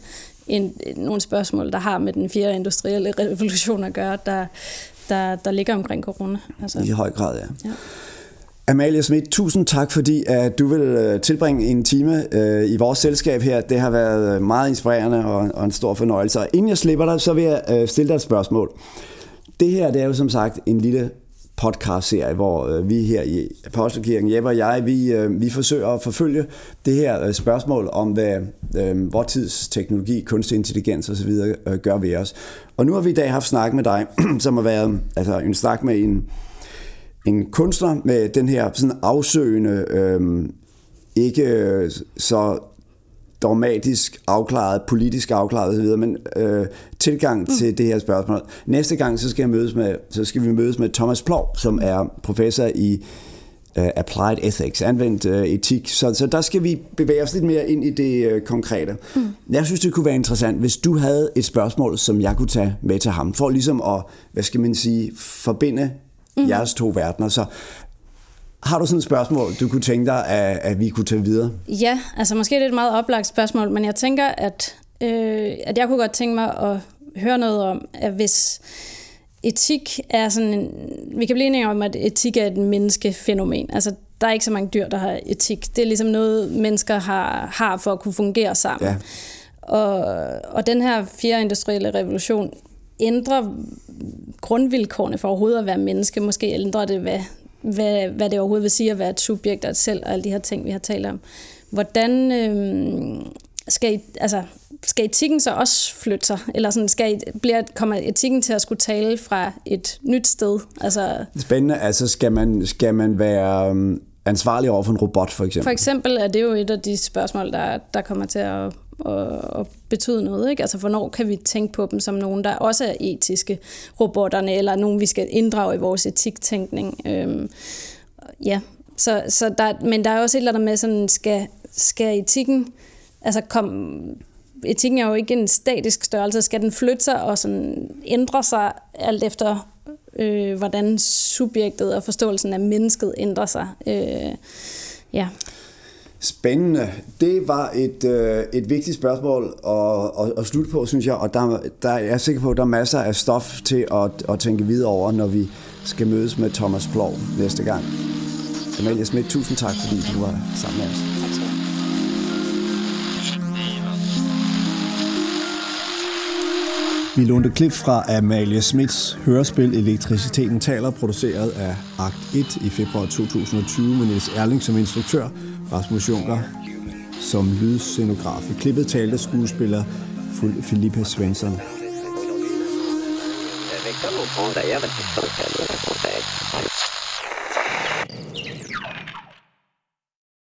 B: en, nogle spørgsmål, der har med den fjerde industrielle revolution at gøre, der, der, der ligger omkring corona.
A: Altså. I høj grad, ja. ja. Amalie Schmidt, tusind tak, fordi at du vil øh, tilbringe en time øh, i vores selskab her. Det har været meget inspirerende og, og en stor fornøjelse. Og inden jeg slipper dig, så vil jeg øh, stille dig et spørgsmål. Det her det er jo som sagt en lille podcast-serie, hvor øh, vi her i Apostelkirken, Jeppe og jeg, vi, øh, vi forsøger at forfølge det her øh, spørgsmål om, hvad øh, vores tids teknologi, kunstig intelligens osv. Øh, gør ved os. Og nu har vi i dag haft snak med dig, som har været altså, en snak med en, en kunstner med den her sådan afsøgende, øh, ikke øh, så dogmatisk afklaret, politisk afklaret osv., men øh, tilgang mm. til det her spørgsmål. Næste gang, så skal, jeg mødes med, så skal vi mødes med Thomas Plov, som er professor i uh, Applied Ethics, anvendt uh, etik. Så, så der skal vi bevæge os lidt mere ind i det uh, konkrete. Mm. Jeg synes, det kunne være interessant, hvis du havde et spørgsmål, som jeg kunne tage med til ham, for ligesom at, hvad skal man sige, forbinde mm. jeres to verdener. Så har du sådan et spørgsmål, du kunne tænke dig, at, at vi kunne tage videre?
B: Ja, altså måske er det et meget oplagt spørgsmål, men jeg tænker, at, øh, at jeg kunne godt tænke mig at høre noget om, at hvis etik er sådan en, vi kan blive enige om, at etik er et menneskefænomen. Altså, der er ikke så mange dyr, der har etik. Det er ligesom noget, mennesker har, har for at kunne fungere sammen. Ja. Og, og den her fjerde industrielle revolution ændrer grundvilkårene for overhovedet at være menneske. Måske ændrer det, hvad hvad, hvad det overhovedet vil sige at være et subjekt og et selv, og alle de her ting, vi har talt om. Hvordan øh, skal, altså, skal etikken så også flytte sig? Eller sådan, skal bliver, kommer etikken til at skulle tale fra et nyt sted? Altså,
A: Spændende. Altså, skal man, skal man være øhm, ansvarlig over for en robot, for eksempel?
B: For eksempel er det jo et af de spørgsmål, der, der kommer til at at, at betyde noget. Ikke? Altså, hvornår kan vi tænke på dem som nogen, der også er etiske, robotterne, eller nogen, vi skal inddrage i vores etiktænkning. Øhm, ja, så, så der, men der er også et eller andet med, sådan, skal, skal etikken altså kom, etikken er jo ikke en statisk størrelse. Skal den flytte sig og sådan ændre sig alt efter, øh, hvordan subjektet og forståelsen af mennesket ændrer sig? Øh, ja.
A: Spændende. Det var et, øh, et vigtigt spørgsmål at, at, at slutte på, synes jeg, og der, der jeg er sikker på, at der er masser af stof til at, at tænke videre over, når vi skal mødes med Thomas Plov næste gang. Amalie Schmidt, tusind tak, fordi du var sammen med os.
B: Tak skal du have.
D: Vi lånte klip fra Amalie Smits hørespil Elektriciteten taler, produceret af Akt 1 i februar 2020 med Niels Erling som instruktør, Rasmus Junker som lydscenograf. I klippet talte skuespiller Filippa Svensson.
E: Avec